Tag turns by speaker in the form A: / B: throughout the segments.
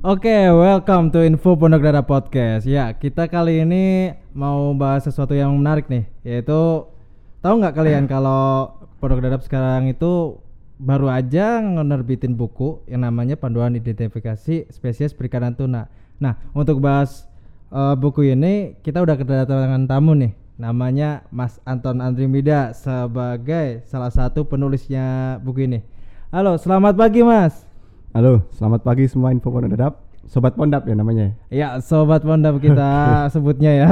A: Oke, welcome to Info Pondok Dada Podcast. Ya, kita kali ini mau bahas sesuatu yang menarik nih, yaitu tahu nggak kalian kalau Pondok Dadap sekarang itu baru aja ngenerbitin buku yang namanya Panduan Identifikasi Spesies Perikanan Tuna. Nah, untuk bahas eh, buku ini kita udah kedatangan tamu nih, namanya Mas Anton Andrimida sebagai salah satu penulisnya buku ini. Halo, selamat pagi Mas.
B: Halo, selamat pagi semua info pondok dadap. Sobat pondap ya namanya.
A: Ya, sobat pondok kita sebutnya ya.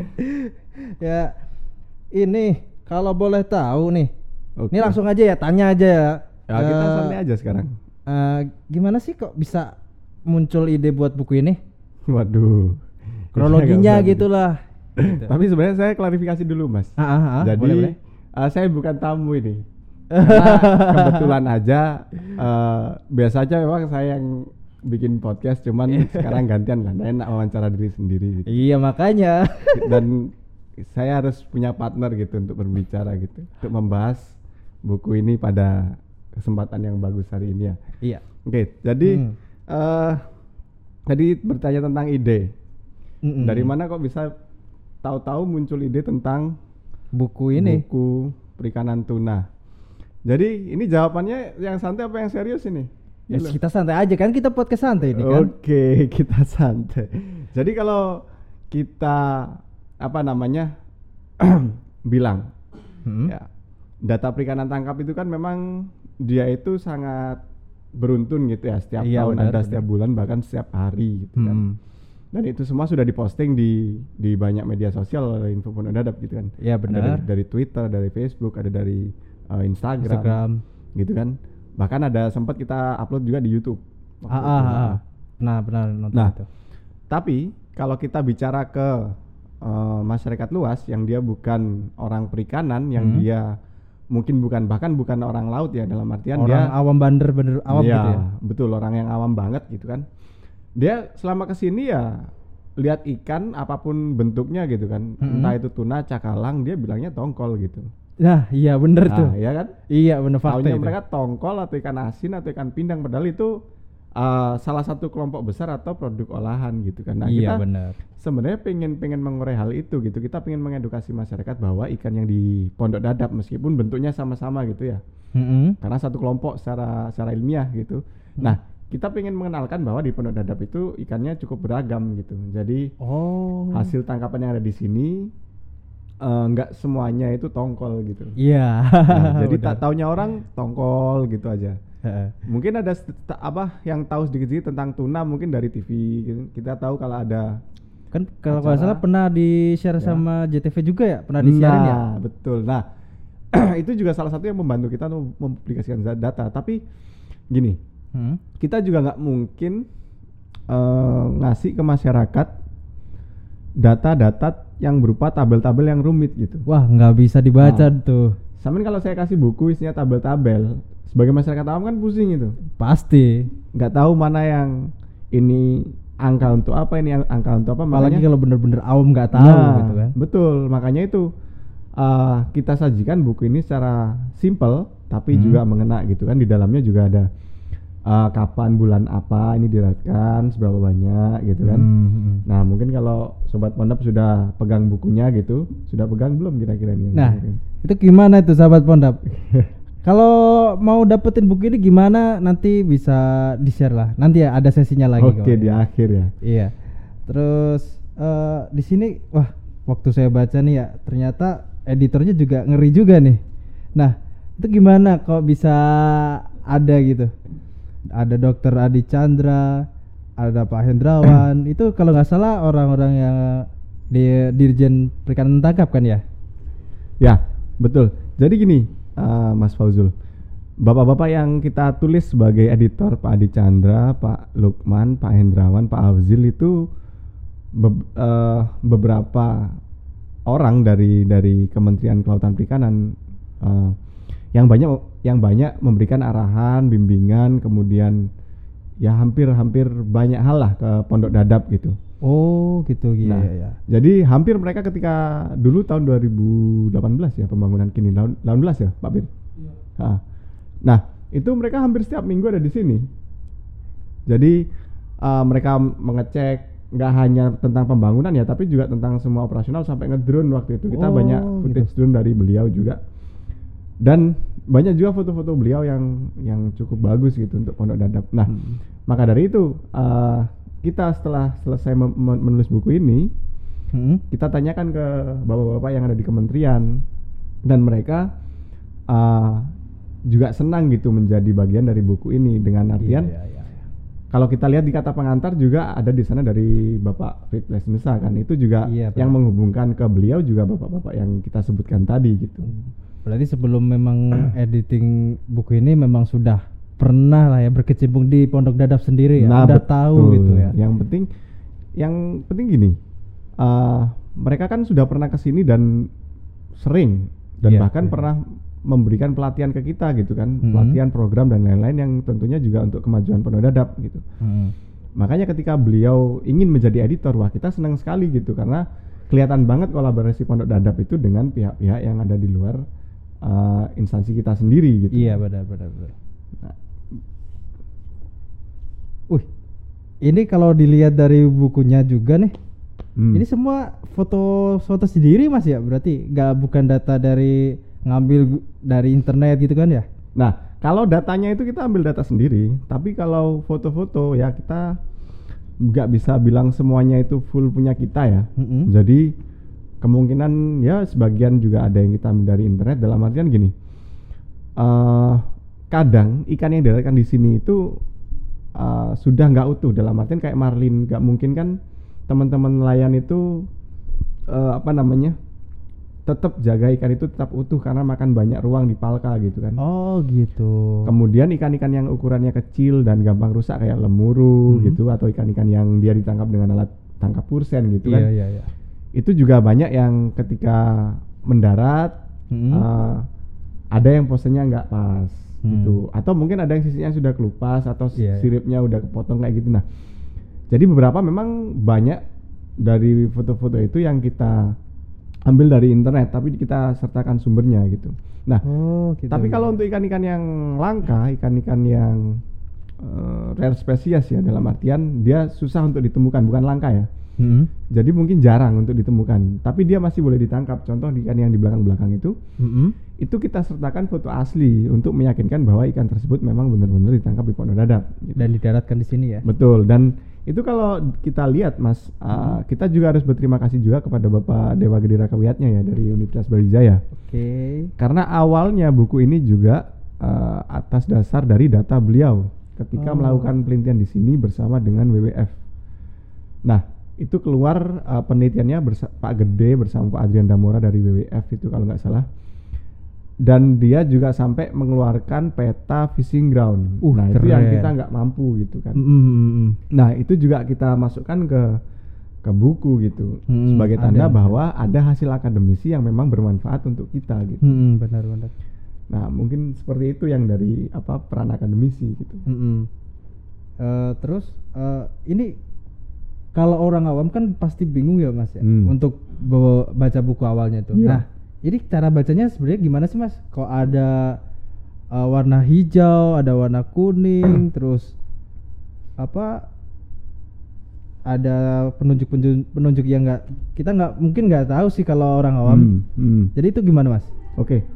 A: ya, ini kalau boleh tahu nih,
B: Oke.
A: ini langsung aja ya, tanya aja ya.
B: Ya, kita
A: Eh,
B: santai aja sekarang.
A: eh, gimana sih kok bisa muncul ide buat buku ini?
B: Waduh.
A: Kronologinya
B: berat
A: gitu lah.
B: Tapi sebenarnya saya klarifikasi dulu, Mas.
A: Ah, ah, ah,
B: Jadi
A: boleh, boleh.
B: eh, saya bukan tamu ini. Kebetulan aja biasa aja memang saya yang bikin podcast cuman sekarang gantian lah. Enak wawancara diri sendiri gitu.
A: Iya makanya.
B: dan saya harus punya partner gitu untuk berbicara gitu untuk membahas buku ini pada kesempatan yang bagus hari ini ya.
A: iya.
B: Oke, jadi
A: Hmm.
B: eh tadi bertanya tentang ide.
A: Mm-mm.
B: Dari mana kok bisa tahu-tahu muncul ide tentang
A: buku ini?
B: buku perikanan tuna? Jadi ini jawabannya yang santai apa yang serius ini?
A: Ya,
B: Gitu.
A: kita santai aja kan kita podcast santai ini kan.
B: Oke, kita santai. Jadi kalau kita apa namanya bilang
A: Hmm.
B: ya data perikanan tangkap itu kan memang dia itu sangat beruntun gitu ya setiap
A: Iya,
B: tahun
A: benar,
B: ada
A: benar.
B: setiap bulan bahkan setiap hari gitu kan.
A: Hmm.
B: Dan itu semua sudah diposting di di banyak media sosial oleh Info Pondok Dadap gitu kan.
A: Iya,
B: Ada
A: benar.
B: dari, dari Twitter, dari Facebook, ada dari uh, Instagram,
A: Instagram.
B: gitu kan. Bahkan ada sempat kita upload juga di YouTube.
A: Ah, ah, ah. Nah, benar nonton
B: Nah,
A: itu.
B: Tapi kalau kita bicara ke eh, masyarakat luas yang dia bukan orang perikanan, yang
A: Hmm.
B: dia mungkin bukan bahkan bukan orang laut ya dalam artian
A: Orang
B: dia
A: awam bander bener awam
B: Iya,
A: gitu ya.
B: betul orang yang awam banget gitu kan. Dia selama ke sini ya lihat ikan apa pun bentuknya gitu kan,
A: Mm-mm.
B: entah itu tuna, cakalang, dia bilangnya tongkol gitu.
A: Nah, iya bener tuh.
B: Nah, ya kan?
A: Iya bener fakta
B: Taunya
A: itu.
B: mereka tongkol atau ikan asin atau ikan pindang padahal itu uh, salah satu kelompok besar atau produk olahan gitu kan. Nah,
A: iya
B: kita
A: bener.
B: sebenarnya pengen pengen mengurai hal itu gitu. Kita pengen mengedukasi masyarakat bahwa ikan yang di pondok dadap meskipun bentuknya sama-sama gitu ya.
A: Mm-mm.
B: Karena satu kelompok secara secara ilmiah gitu.
A: Hmm.
B: Nah, kita pengen mengenalkan bahwa di pondok dadap itu ikannya cukup beragam gitu. Jadi
A: Oh.
B: hasil tangkapan yang ada di sini eh, nggak semuanya itu tongkol gitu.
A: Iya.
B: Nah, jadi tak taunya orang tongkol gitu aja. Mungkin ada apa yang tahu sedikit-sedikit tentang tuna mungkin dari TV gitu. Kita tahu kalau ada
A: Kan kalau nggak salah pernah di share
B: Ya.
A: sama JTV juga ya, pernah di ya.
B: Nah, betul. Nah, itu juga salah satu yang membantu kita untuk mempublikasikan data. Tapi gini,
A: Hmm.
B: kita juga nggak mungkin eh, ngasih ke masyarakat data-data yang berupa tabel-tabel yang rumit gitu.
A: Wah, nggak bisa dibaca
B: Nah.
A: tuh.
B: Sama kalau saya kasih buku isinya tabel-tabel, sebagai masyarakat awam kan pusing itu.
A: Pasti.
B: nggak tahu mana yang ini angka untuk apa ini ang- angka untuk apa
A: Apalagi
B: makanya
A: kalau bener-bener awam nggak tahu
B: Nah,
A: gitu kan.
B: betul makanya itu uh, kita sajikan buku ini secara simple tapi
A: Hmm.
B: juga mengena gitu kan di dalamnya juga ada uh, kapan bulan apa ini diratkan seberapa banyak gitu kan
A: Hmm, hmm.
B: nah mungkin kalau sobat pondok sudah pegang bukunya gitu sudah pegang belum kira-kira nih
A: Nah,
B: kira-kira?
A: itu gimana itu sahabat pondap? Kalau mau dapetin buku ini gimana nanti bisa di-share lah. Nanti ya ada sesinya lagi
B: oke
A: kok.
B: di akhir ya
A: Iya. Terus eh, di sini wah waktu saya baca nih ya ternyata editornya juga ngeri juga nih. Nah itu gimana kok bisa ada gitu? Ada Dokter Adi Chandra, ada Pak Hendrawan. itu kalau nggak salah orang-orang yang di Dirjen Perikanan Tangkap kan ya?
B: Ya, betul. Jadi gini, eh, Mas Fauzul. Bapak-bapak yang kita tulis sebagai editor Pak Adi Chandra, Pak Lukman, Pak Hendrawan, Pak Afzil itu be- eh, beberapa orang dari dari Kementerian Kelautan Perikanan eh, yang banyak yang banyak memberikan arahan, bimbingan, kemudian ya hampir-hampir banyak hal lah ke Pondok Dadap gitu.
A: Oh gitu iya
B: Nah,
A: iya, iya.
B: Jadi hampir mereka ketika dulu tahun 2018 ya pembangunan kini 18 ya Pak Bir. Ha. Nah itu mereka hampir setiap minggu ada di sini. Jadi uh, mereka mengecek nggak hanya tentang pembangunan ya tapi juga tentang semua operasional sampai ngedrone waktu itu kita
A: Oh,
B: banyak footage drone dari beliau juga dan banyak juga foto-foto beliau yang yang cukup bagus gitu untuk Pondok Dadap. Nah,
A: Hmm.
B: maka dari itu uh, kita setelah selesai menulis buku ini
A: Hmm.
B: kita tanyakan ke bapak-bapak yang ada di kementerian dan mereka uh, juga senang gitu menjadi bagian dari buku ini dengan artian
A: Iya, iya, iya.
B: kalau kita lihat di kata pengantar juga ada di sana dari Bapak Fitles kan itu juga
A: Iya,
B: yang menghubungkan ke beliau juga bapak-bapak yang kita sebutkan tadi gitu.
A: Berarti sebelum memang editing buku ini memang sudah pernah lah ya berkecimpung di Pondok Dadap sendiri ya.
B: Nah,
A: Udah tahu
B: betul.
A: gitu ya.
B: Yang penting yang penting gini. uh, mereka kan sudah pernah ke sini dan sering dan
A: Iya,
B: bahkan
A: iya.
B: pernah memberikan pelatihan ke kita gitu kan,
A: Mhm.
B: pelatihan program dan lain-lain yang tentunya juga untuk kemajuan Pondok Dadap gitu.
A: Hmm.
B: Makanya ketika beliau ingin menjadi editor, wah kita senang sekali gitu karena kelihatan banget kolaborasi Pondok Dadap itu dengan pihak-pihak yang ada di luar uh, instansi kita sendiri gitu.
A: Iya benar benar benar.
B: Nah,
A: Wih, ini kalau dilihat dari bukunya juga nih,
B: hmm.
A: ini semua foto foto sendiri mas ya berarti nggak bukan data dari ngambil dari internet gitu kan ya?
B: Nah, kalau datanya itu kita ambil data sendiri, tapi kalau foto-foto ya kita nggak bisa bilang semuanya itu full punya kita ya.
A: Mm-mm.
B: Jadi kemungkinan ya sebagian juga ada yang kita ambil dari internet dalam artian gini. eh kadang ikan yang didapatkan di sini itu eh, sudah nggak utuh dalam artian kayak marlin nggak mungkin kan teman-teman nelayan itu eh, apa namanya tetap jaga ikan itu tetap utuh karena makan banyak ruang di palka gitu kan.
A: Oh gitu.
B: Kemudian ikan-ikan yang ukurannya kecil dan gampang rusak kayak lemuru
A: Mhm.
B: gitu atau ikan-ikan yang dia ditangkap dengan alat tangkap pursen gitu kan.
A: Iya iya iya.
B: Itu juga banyak yang ketika mendarat
A: Mm-mm.
B: eh, ada yang posenya nggak pas
A: Hmm.
B: gitu atau mungkin ada yang sisinya sudah kelupas atau s-
A: Iya,
B: siripnya udah kepotong kayak gitu. Nah, jadi beberapa memang banyak dari foto-foto itu yang kita ambil dari internet tapi kita sertakan sumbernya gitu. Nah,
A: Oh gitu.
B: tapi
A: ya.
B: kalau untuk ikan-ikan yang langka, ikan-ikan yang eh, rare spesies ya dalam artian dia susah untuk ditemukan, bukan langka ya.
A: Mm-mm.
B: Jadi mungkin jarang untuk ditemukan, tapi dia masih boleh ditangkap. Contoh ikan yang di belakang-belakang itu,
A: Mm-mm.
B: itu kita sertakan foto asli untuk meyakinkan bahwa ikan tersebut memang benar-benar ditangkap di Pondok Dadap. gitu.
A: Dan didaratkan di sini ya.
B: Betul. Dan itu kalau kita lihat, Mas, uh, kita juga harus berterima kasih juga kepada Bapak Dewa Gede Rakawiatnya ya dari Universitas Brawijaya.
A: Oke.
B: Karena awalnya buku ini juga uh, atas dasar dari data beliau ketika
A: Oh.
B: melakukan penelitian di sini bersama dengan WWF. Nah, itu keluar uh, penelitiannya bersa- Pak Gede bersama Pak Adrian Damora dari WWF itu kalau nggak salah. Dan dia juga sampai mengeluarkan peta fishing ground.
A: Uh,
B: nah, itu yang
A: keren.
B: kita nggak mampu gitu kan.
A: Mm-mm, mm-mm.
B: Nah, itu juga kita masukkan ke ke buku gitu
A: Hmm,
B: sebagai
A: ada.
B: tanda bahwa ada hasil akademisi yang memang bermanfaat untuk kita gitu.
A: Mm-mm, benar benar.
B: Nah, mungkin seperti itu yang dari apa peran akademisi gitu.
A: Mm-mm. Eh, terus eh, ini kalau orang awam kan pasti bingung ya mas ya
B: Hmm.
A: untuk baca buku awalnya tuh.
B: Iya.
A: Nah ini cara bacanya sebenarnya gimana sih mas? Kok ada eh, warna hijau, ada warna kuning, terus apa? Ada penunjuk-penunjuk penunjuk yang nggak kita nggak mungkin nggak tahu sih kalau orang awam.
B: Hmm, hmm.
A: Jadi itu gimana mas?
B: Oke.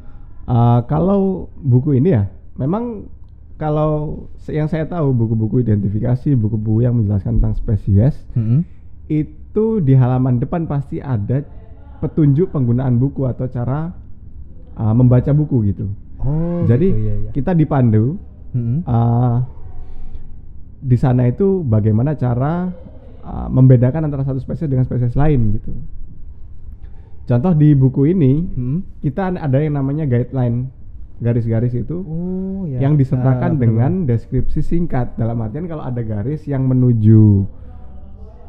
B: Uh, kalau buku ini ya, memang kalau yang saya tahu buku-buku identifikasi, buku-buku yang menjelaskan tentang spesies
A: Mm-mm.
B: itu di halaman depan pasti ada petunjuk penggunaan buku atau cara uh, membaca buku gitu.
A: Oh.
B: Jadi
A: gitu, iya, iya.
B: kita dipandu
A: Mm-mm.
B: uh, di sana itu bagaimana cara uh, membedakan antara satu spesies dengan spesies lain gitu. Contoh di buku ini
A: Mm-mm.
B: kita ada yang namanya guideline garis-garis itu
A: Oh ya.
B: yang disertakan
A: Ah,
B: dengan deskripsi singkat dalam artian kalau ada garis yang menuju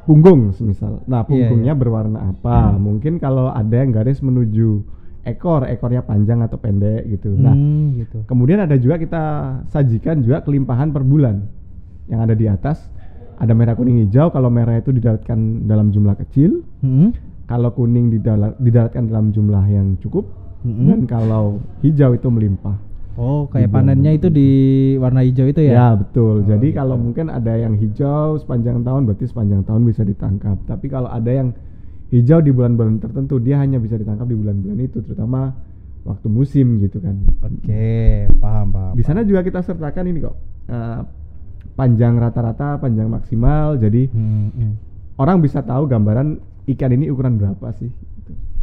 B: punggung semisal nah
A: Iya,
B: punggungnya
A: iya.
B: berwarna apa mungkin kalau ada yang garis menuju ekor ekornya panjang atau pendek gitu nah
A: Hmm, gitu.
B: kemudian ada juga kita sajikan juga kelimpahan per bulan yang ada di atas ada merah kuning hijau kalau merah itu didaratkan dalam jumlah kecil
A: Mm-mm.
B: Kalau kuning didala- didaratkan dalam jumlah yang cukup
A: Mm-mm.
B: dan kalau hijau itu melimpah.
A: Oh, kayak
B: Dibuang.
A: panennya itu di warna hijau itu
B: Ya
A: ya?
B: betul.
A: Oh,
B: Jadi
A: gitu.
B: kalau mungkin ada yang hijau sepanjang tahun berarti sepanjang tahun bisa ditangkap. Tapi kalau ada yang hijau di bulan-bulan tertentu dia hanya bisa ditangkap di bulan-bulan itu, terutama waktu musim gitu kan.
A: Oke, paham paham.
B: Di sana juga kita sertakan ini kok eh, panjang rata-rata, panjang maksimal. Jadi
A: Hmm, hmm.
B: orang bisa tahu gambaran ikan ini ukuran berapa sih,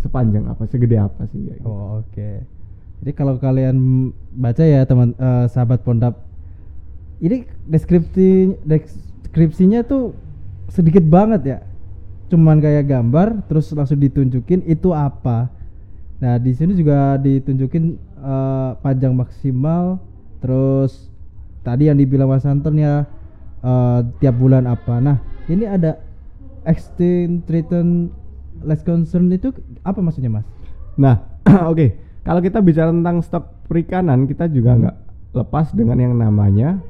B: sepanjang apa, segede apa sih. ya, gitu.
A: Oh, oke. Jadi kalau kalian baca ya teman eh, sahabat Pondap, ini deskripsi deskripsinya tuh sedikit banget ya. Cuman kayak gambar terus langsung ditunjukin itu apa. Nah, di sini juga ditunjukin eh, panjang maksimal terus tadi yang dibilang Mas Anton ya eh, tiap bulan apa. Nah, ini ada extinct threatened less concern itu apa maksudnya, Mas?
B: Nah, oke. Kalau kita bicara tentang stok perikanan, kita juga
A: Hmm.
B: nggak lepas dengan yang namanya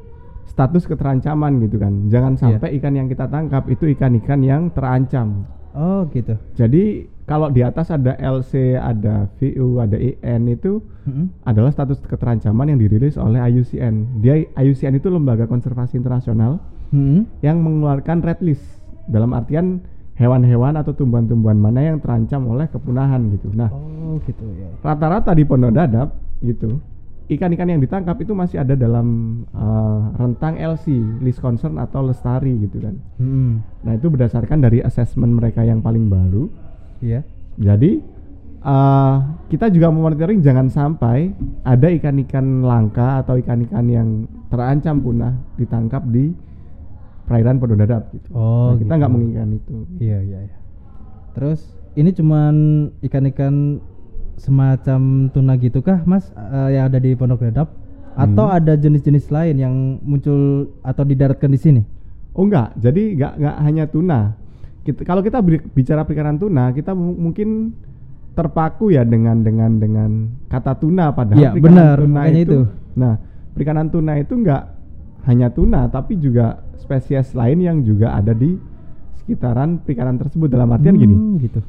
B: status keterancaman gitu kan. Jangan
A: Iya.
B: sampai ikan yang kita tangkap itu ikan-ikan yang terancam.
A: Oh, gitu.
B: Jadi kalau di atas ada LC, ada VU, ada IN itu
A: Mm-mm.
B: adalah status keterancaman yang dirilis oleh IUCN. Dia IUCN itu lembaga konservasi internasional
A: Mm-mm.
B: yang mengeluarkan red list dalam artian hewan-hewan atau tumbuhan-tumbuhan mana yang terancam oleh kepunahan gitu. Nah,
A: Oh gitu ya.
B: rata-rata di Pondok Dadap gitu ikan-ikan yang ditangkap itu masih ada dalam eh, rentang LC list concern atau lestari gitu kan
A: Hmm.
B: nah itu berdasarkan dari assessment mereka yang paling baru
A: Iya.
B: jadi eh, kita juga memonitoring jangan sampai ada ikan-ikan langka atau ikan-ikan yang terancam punah ditangkap di perairan Pondok Dadap gitu
A: Oh,
B: Nah, kita
A: gitu.
B: nggak menginginkan itu
A: Iya iya. iya. Terus ini cuman ikan-ikan semacam tuna gitu kah, Mas, eh, yang ada di Pondok Dadap? Atau
B: Hmm.
A: ada jenis-jenis lain yang muncul atau didaratkan di sini?
B: Oh enggak, jadi enggak enggak hanya tuna. Kita, kalau kita bi- bicara perikanan tuna, kita mu- mungkin terpaku ya dengan dengan dengan kata tuna padahal
A: Iya,
B: perikanan
A: benar,
B: tuna
A: makanya itu.
B: Nah, perikanan tuna itu enggak hanya tuna tapi juga spesies lain yang juga ada di sekitaran perikanan tersebut dalam artian gini.
A: Hmm, gitu.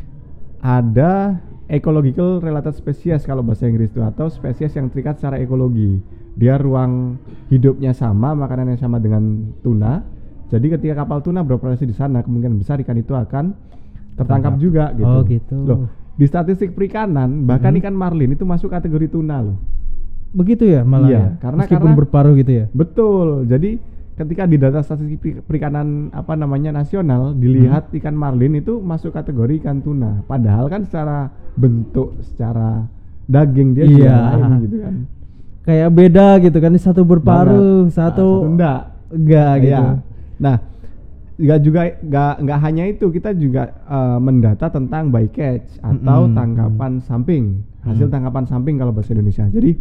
B: Ada ecological related species kalau bahasa Inggris itu atau spesies yang terikat secara ekologi. Dia ruang hidupnya sama, makanannya sama dengan tuna. Jadi ketika kapal tuna beroperasi di sana, kemungkinan besar ikan itu akan tertangkap juga gitu.
A: Oh, gitu.
B: Loh, di statistik perikanan bahkan
A: Mhm.
B: ikan marlin itu masuk kategori tuna loh.
A: Begitu ya malah
B: Iya,
A: ya.
B: karena-
A: Meskipun
B: karena-
A: berparuh gitu ya.
B: Betul. Jadi ketika di data statistik peri- perikanan apa namanya nasional dilihat
A: Hmm.
B: ikan marlin itu masuk kategori ikan tuna. Padahal kan secara bentuk, secara daging dia
A: Iya.
B: lain gitu kan.
A: Kayak beda gitu kan, satu berparuh,
B: Banget.
A: satu
B: Nah, enggak.
A: enggak gitu.
B: Iya. Nah, nggak juga nggak nggak hanya itu kita juga eh, mendata tentang bycatch atau
A: Mm-mm.
B: tangkapan samping hasil
A: Mm.
B: tangkapan samping kalau bahasa Indonesia. Jadi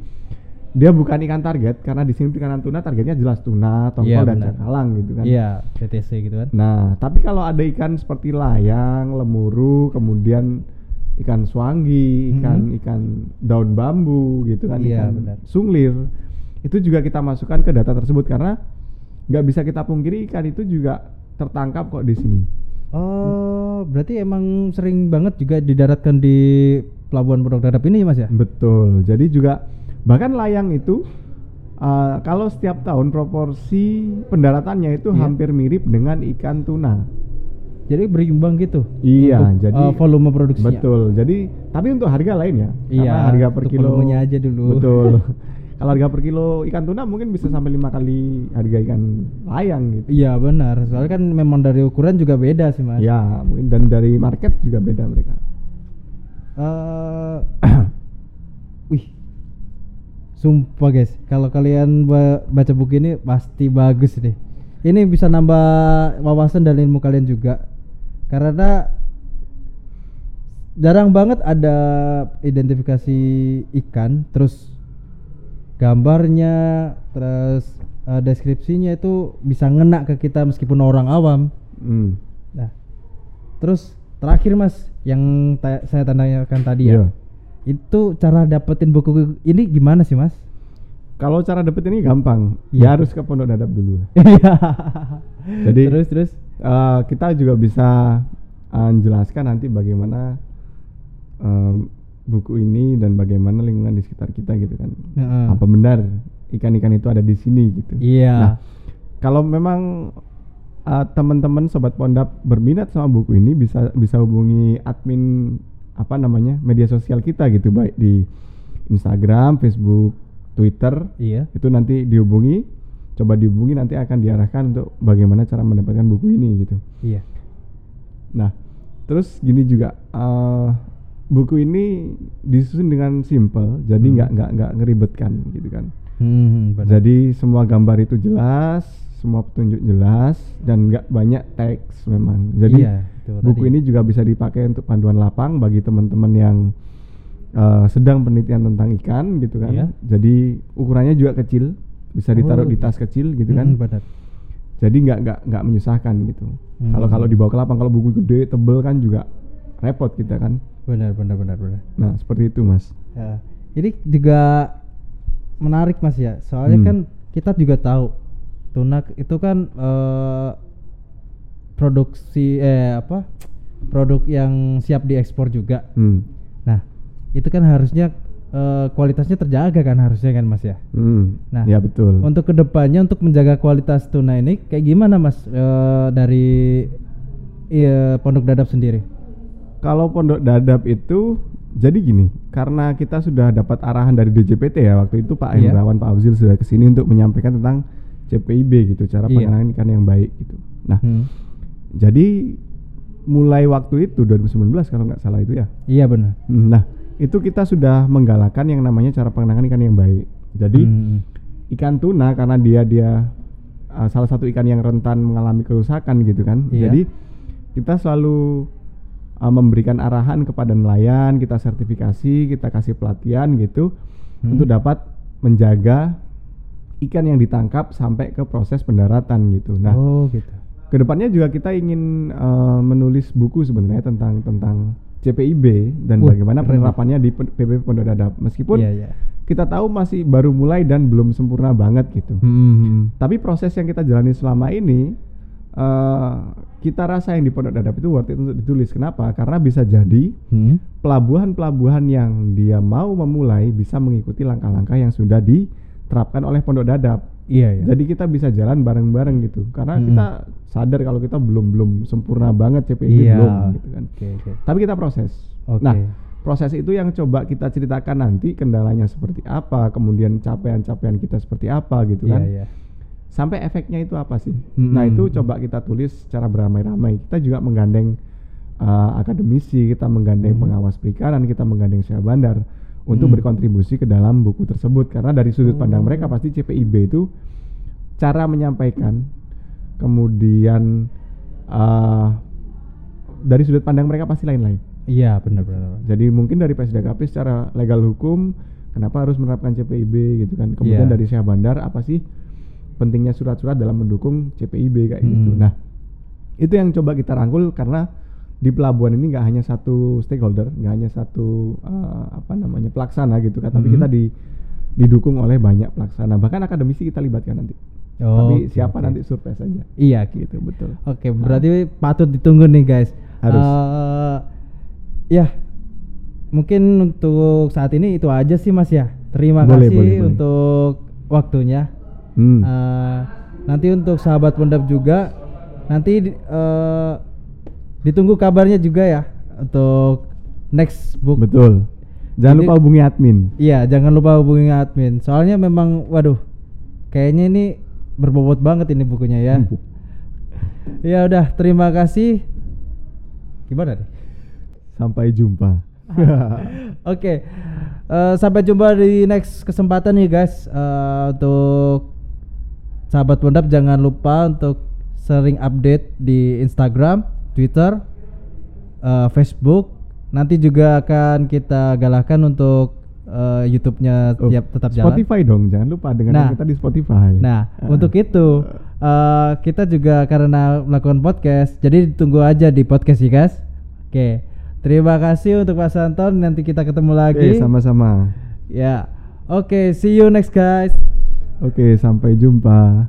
B: dia bukan ikan target karena di sini perikanan tuna targetnya jelas tuna, tongkol
A: Iya,
B: dan cakalang gitu kan.
A: Iya, PTC gitu kan.
B: Nah, tapi kalau ada ikan seperti layang, lemuru, kemudian ikan swanggi, ikan
A: Mhm.
B: ikan daun bambu gitu kan,
A: Iya,
B: ikan
A: benar.
B: sunglir, itu juga kita masukkan ke data tersebut karena nggak bisa kita pungkiri ikan itu juga tertangkap kok di sini.
A: Oh, berarti emang sering banget juga didaratkan di pelabuhan Pondok Dadap ini ya, Mas ya?
B: Betul. Jadi juga bahkan layang itu uh, kalau setiap tahun proporsi pendaratannya itu
A: Iya.
B: hampir mirip dengan ikan tuna.
A: Jadi berimbang gitu.
B: Iya,
A: untuk,
B: jadi
A: eh, volume produksinya.
B: Betul. Jadi tapi untuk harga lain ya.
A: Iya,
B: Karena harga per kilo
A: volumenya aja dulu.
B: Betul. Kalau harga per kilo ikan tuna mungkin bisa sampai lima kali harga ikan layang gitu.
A: Iya benar. Soalnya kan memang dari ukuran juga beda sih mas.
B: Ya, mungkin dan dari market juga beda mereka.
A: Eh, wih, sumpah guys, kalau kalian ba- baca buku ini pasti bagus deh. Ini bisa nambah wawasan dan ilmu kalian juga. Karena jarang banget ada identifikasi ikan, terus gambarnya, terus eh, deskripsinya itu bisa ngena ke kita meskipun orang awam.
B: Hmm.
A: Nah, terus terakhir mas, yang ta- saya tanyakan tadi ya,
B: Iya.
A: Itu cara dapetin buku ini gimana sih mas?
B: Kalau cara dapet ini gampang.
A: Iya.
B: Ya harus ke Pondok Dadap dulu.
A: Iya.
B: Jadi
A: terus terus.
B: eh, kita juga bisa eh, jelaskan nanti bagaimana em, buku ini dan bagaimana lingkungan di sekitar kita gitu kan.
A: Heeh.
B: Apa benar ikan-ikan itu ada di sini gitu.
A: Iya.
B: Nah, kalau memang uh, teman-teman sobat pondap berminat sama buku ini bisa bisa hubungi admin apa namanya media sosial kita gitu baik di Instagram, Facebook, Twitter
A: Iya.
B: itu nanti dihubungi coba dihubungi nanti akan diarahkan untuk bagaimana cara mendapatkan buku ini gitu.
A: Iya.
B: Nah, terus gini juga eh, buku ini disusun dengan simple, jadi
A: Hmm.
B: nggak nggak nggak ngeribetkan gitu kan.
A: Hmm, benar.
B: Jadi semua gambar itu jelas, semua petunjuk jelas dan nggak banyak teks memang. Jadi
A: Iya, itu
B: buku
A: tadi.
B: ini juga bisa dipakai untuk panduan lapang bagi teman-teman yang eh, sedang penelitian tentang ikan gitu kan.
A: Iya.
B: Jadi ukurannya juga kecil, bisa ditaruh
A: Oh,
B: di tas kecil gitu kan
A: Hmm, benar.
B: jadi nggak nggak nggak menyusahkan gitu
A: Hmm.
B: kalau kalau dibawa ke lapang kalau buku gede tebel kan juga repot kita kan
A: Benar, benar, benar, benar.
B: nah seperti itu mas
A: Ya. Ini juga menarik Mas ya. Soalnya
B: Hmm.
A: kan kita juga tahu tuna itu kan eh, produksi eh apa? Produk yang siap diekspor juga.
B: hmm.
A: Nah, itu kan harusnya eh, kualitasnya terjaga kan harusnya kan Mas ya.
B: Hmm.
A: Nah,
B: ya betul
A: Untuk ke depannya untuk menjaga kualitas tuna ini kayak gimana Mas eh, dari iya, Pondok Dadap sendiri?
B: kalau pondok dadap itu jadi gini karena kita sudah dapat arahan dari DJPT ya waktu itu Pak
A: Iya.
B: Hendrawan Pak Abzil sudah ke sini untuk menyampaikan tentang CPIB gitu cara
A: Iya.
B: penanganan ikan yang baik gitu nah
A: Hmm.
B: Jadi mulai waktu itu 2019 kalau nggak salah itu ya
A: Iya benar.
B: Hmm, Nah, itu kita sudah menggalakkan yang namanya cara penanganan ikan yang baik. Jadi
A: Hmm.
B: ikan tuna karena dia dia uh, salah satu ikan yang rentan mengalami kerusakan gitu kan.
A: Iya.
B: Jadi kita selalu uh, memberikan arahan kepada nelayan, kita sertifikasi, kita kasih pelatihan gitu
A: Hmm.
B: untuk dapat menjaga ikan yang ditangkap sampai ke proses pendaratan gitu. Nah,
A: oh gitu.
B: Ke depannya juga kita ingin uh, menulis buku sebenarnya tentang tentang CPIB dan
A: Wah,
B: bagaimana penerapannya di PBB Pondok Dadap. Meskipun
A: Iya, iya.
B: kita tahu masih baru mulai dan belum sempurna banget gitu.
A: Hmm.
B: Tapi proses yang kita jalani selama ini uh, kita rasa yang di Pondok Dadap itu worth it untuk ditulis. Kenapa? Karena bisa jadi
A: Hmm.
B: pelabuhan-pelabuhan yang dia mau memulai bisa mengikuti langkah-langkah yang sudah diterapkan oleh Pondok Dadap.
A: Iya, iya.
B: Jadi kita bisa jalan bareng-bareng gitu. Karena
A: Mm-mm.
B: kita sadar kalau kita belum belum sempurna banget CPIB
A: Iya.
B: belum gitu kan.
A: Oke, oke.
B: Tapi kita proses.
A: Oke.
B: Nah, proses itu yang coba kita ceritakan nanti kendalanya seperti apa, kemudian capaian-capaian kita seperti apa gitu
A: Iya,
B: kan.
A: iya.
B: Sampai efeknya itu apa sih?
A: Mm-mm.
B: Nah, itu coba kita tulis secara beramai-ramai. Kita juga menggandeng uh, akademisi, kita menggandeng
A: Mm.
B: pengawas perikanan, kita menggandeng syah bandar untuk
A: Mm.
B: berkontribusi ke dalam buku tersebut karena dari sudut pandang
A: Oh.
B: mereka pasti CPIB itu cara menyampaikan kemudian uh, dari sudut pandang mereka pasti lain-lain.
A: Iya, benar benar.
B: Jadi mungkin dari PSDKP secara legal hukum kenapa harus menerapkan CPIB gitu kan. Kemudian
A: Iya.
B: dari Syah Bandar apa sih pentingnya surat-surat dalam mendukung CPIB kayak gitu.
A: Hmm.
B: Nah, itu yang coba kita rangkul karena di pelabuhan ini nggak hanya satu stakeholder, nggak hanya satu eh, apa namanya pelaksana gitu kan, tapi
A: Hmm.
B: kita di didukung oleh banyak pelaksana. Bahkan akademisi kita libatkan nanti.
A: Oh,
B: tapi
A: oke,
B: siapa
A: oke.
B: nanti surprise saja.
A: Iya, gitu.
B: Betul.
A: Oke, berarti patut ditunggu nih, guys.
B: Harus.
A: Eh, ya. Mungkin untuk saat ini itu aja sih, Mas ya. Terima
B: Boleh,
A: kasih
B: boleh, boleh.
A: untuk waktunya.
B: Hmm.
A: Eh, nanti untuk sahabat pendap juga nanti eh, ditunggu kabarnya juga ya untuk next book.
B: betul. Jangan
A: Jadi-
B: lupa hubungi admin.
A: Iya, jangan lupa hubungi admin. Soalnya memang waduh, kayaknya ini berbobot banget ini bukunya ya. ya udah, terima kasih. Gimana nih?
B: Sampai jumpa.
A: Oke, eh, sampai jumpa di next kesempatan nih guys. Eh, untuk sahabat pondap jangan lupa untuk sering update di Instagram, Twitter, eh, Facebook. Nanti juga akan kita galakkan untuk eh, YouTube-nya
B: Oh,
A: tiap tetap jalan.
B: Spotify dong, jangan lupa dengan
A: Nah.
B: kita di Spotify.
A: Nah,
B: Ah.
A: untuk itu eh, kita juga karena melakukan podcast, jadi ditunggu aja di podcast ya guys. Oke, terima kasih untuk Mas Anton. Nanti kita ketemu lagi.
B: Oke, sama-sama.
A: Ya, oke, see you next guys.
B: Oke, sampai jumpa.